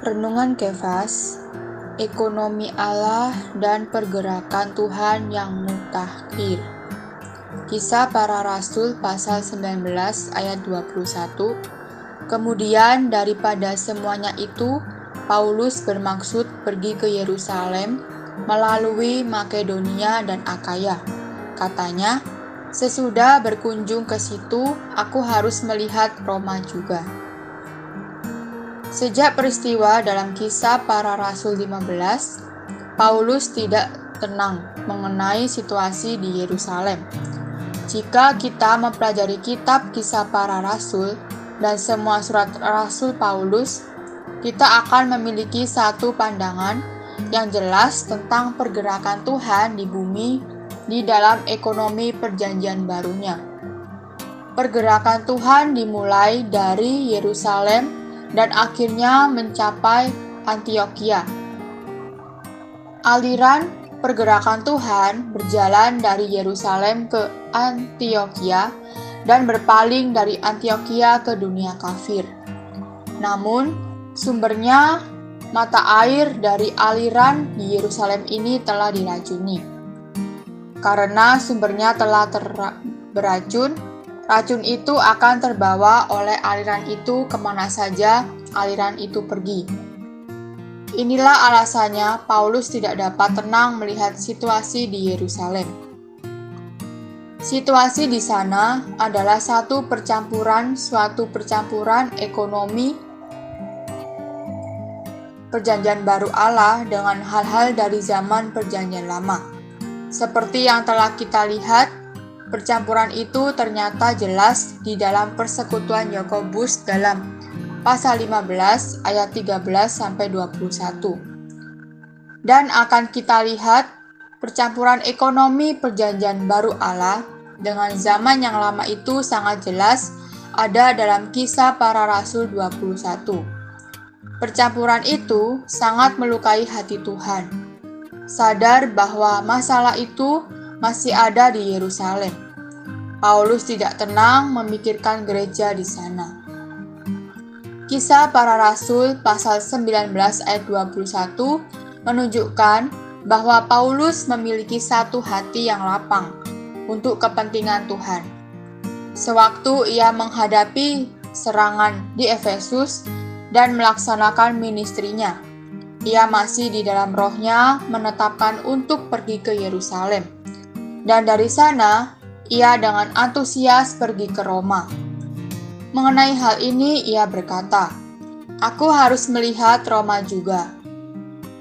Renungan Kefas, Ekonomi Allah dan Pergerakan Tuhan yang Mutakhir. Kisah para Rasul pasal 19 ayat 21. Kemudian daripada semuanya itu, Paulus bermaksud pergi ke Yerusalem melalui Makedonia dan Akaya. Katanya, sesudah berkunjung ke situ, aku harus melihat Roma juga. Sejak peristiwa dalam kisah para rasul 15, Paulus tidak tenang mengenai situasi di Yerusalem. Jika kita mempelajari kitab kisah para rasul dan semua surat rasul Paulus, kita akan memiliki satu pandangan yang jelas tentang pergerakan Tuhan di bumi di dalam ekonomi perjanjian barunya. Pergerakan Tuhan dimulai dari Yerusalem dan akhirnya mencapai Antioquia. Aliran pergerakan Tuhan berjalan dari Yerusalem ke Antioquia dan berpaling dari Antioquia ke dunia kafir. Namun, sumbernya mata air dari aliran di Yerusalem ini telah diracuni. Karena sumbernya telah beracun, Racun itu akan terbawa oleh aliran itu ke mana saja aliran itu pergi. Inilah alasannya Paulus tidak dapat tenang melihat situasi di Yerusalem. Situasi di sana adalah satu percampuran suatu percampuran ekonomi perjanjian baru Allah dengan hal-hal dari zaman perjanjian lama. Seperti yang telah kita lihat Percampuran itu ternyata jelas di dalam persekutuan Yakobus dalam pasal 15 ayat 13 sampai 21. Dan akan kita lihat percampuran ekonomi perjanjian baru Allah dengan zaman yang lama itu sangat jelas ada dalam kisah para rasul 21. Percampuran itu sangat melukai hati Tuhan. Sadar bahwa masalah itu masih ada di Yerusalem. Paulus tidak tenang memikirkan gereja di sana. Kisah para Rasul pasal 19 ayat 21 menunjukkan bahwa Paulus memiliki satu hati yang lapang untuk kepentingan Tuhan. Sewaktu ia menghadapi serangan di Efesus dan melaksanakan ministrinya, ia masih di dalam rohnya menetapkan untuk pergi ke Yerusalem dan dari sana ia dengan antusias pergi ke Roma. Mengenai hal ini, ia berkata, "Aku harus melihat Roma juga."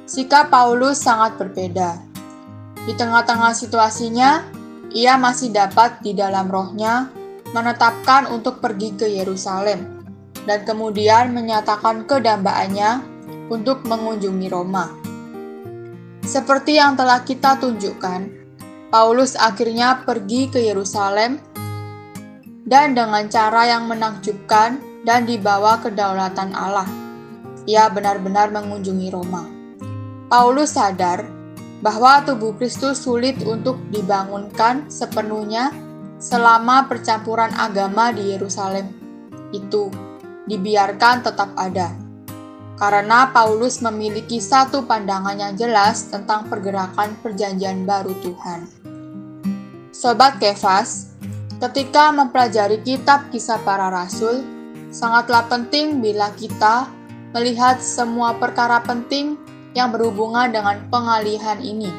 Sikap Paulus sangat berbeda. Di tengah-tengah situasinya, ia masih dapat di dalam rohnya menetapkan untuk pergi ke Yerusalem dan kemudian menyatakan kedambaannya untuk mengunjungi Roma. Seperti yang telah kita tunjukkan, Paulus akhirnya pergi ke Yerusalem dan dengan cara yang menakjubkan dan dibawa kedaulatan Allah. Ia benar-benar mengunjungi Roma. Paulus sadar bahwa tubuh Kristus sulit untuk dibangunkan sepenuhnya selama percampuran agama di Yerusalem itu dibiarkan tetap ada. Karena Paulus memiliki satu pandangan yang jelas tentang pergerakan perjanjian baru Tuhan. Sobat Kefas, ketika mempelajari kitab kisah para rasul, sangatlah penting bila kita melihat semua perkara penting yang berhubungan dengan pengalihan ini.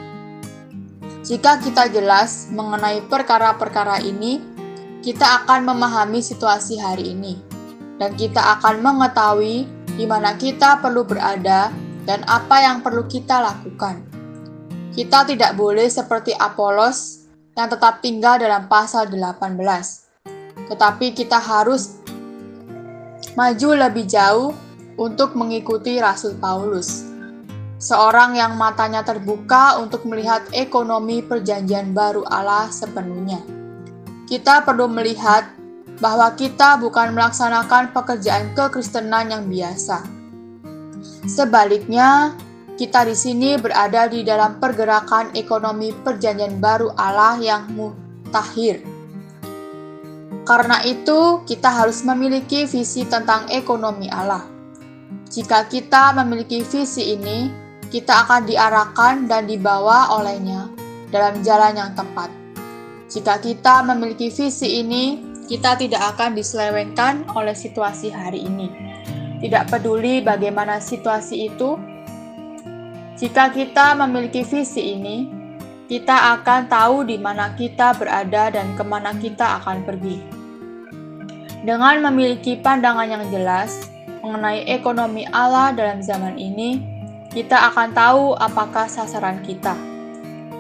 Jika kita jelas mengenai perkara-perkara ini, kita akan memahami situasi hari ini, dan kita akan mengetahui di mana kita perlu berada dan apa yang perlu kita lakukan. Kita tidak boleh seperti Apolos yang tetap tinggal dalam pasal 18. Tetapi kita harus maju lebih jauh untuk mengikuti Rasul Paulus. Seorang yang matanya terbuka untuk melihat ekonomi perjanjian baru Allah sepenuhnya. Kita perlu melihat bahwa kita bukan melaksanakan pekerjaan kekristenan yang biasa. Sebaliknya, kita di sini berada di dalam pergerakan ekonomi perjanjian baru Allah yang mutakhir. Karena itu, kita harus memiliki visi tentang ekonomi Allah. Jika kita memiliki visi ini, kita akan diarahkan dan dibawa olehnya dalam jalan yang tepat. Jika kita memiliki visi ini, kita tidak akan diselewengkan oleh situasi hari ini. Tidak peduli bagaimana situasi itu, jika kita memiliki visi ini, kita akan tahu di mana kita berada dan ke mana kita akan pergi. Dengan memiliki pandangan yang jelas mengenai ekonomi Allah dalam zaman ini, kita akan tahu apakah sasaran kita.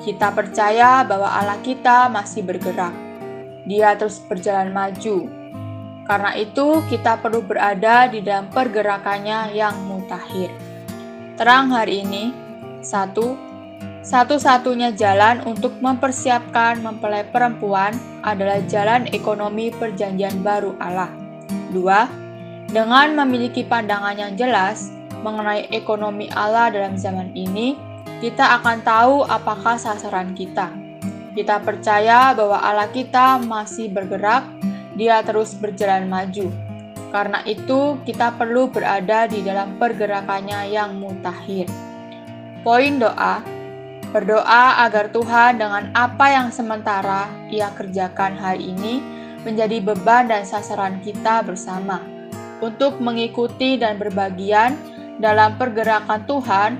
Kita percaya bahwa Allah kita masih bergerak. Dia terus berjalan maju. Karena itu, kita perlu berada di dalam pergerakannya yang mutakhir. Terang hari ini, satu, satu-satunya jalan untuk mempersiapkan mempelai perempuan adalah jalan ekonomi perjanjian baru Allah. Dua, dengan memiliki pandangan yang jelas mengenai ekonomi Allah dalam zaman ini, kita akan tahu apakah sasaran kita. Kita percaya bahwa Allah kita masih bergerak, Dia terus berjalan maju. Karena itu, kita perlu berada di dalam pergerakannya yang mutakhir. Poin doa Berdoa agar Tuhan dengan apa yang sementara Ia kerjakan hari ini menjadi beban dan sasaran kita bersama untuk mengikuti dan berbagian dalam pergerakan Tuhan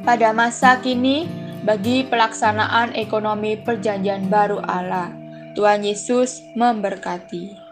pada masa kini bagi pelaksanaan ekonomi perjanjian baru Allah. Tuhan Yesus memberkati.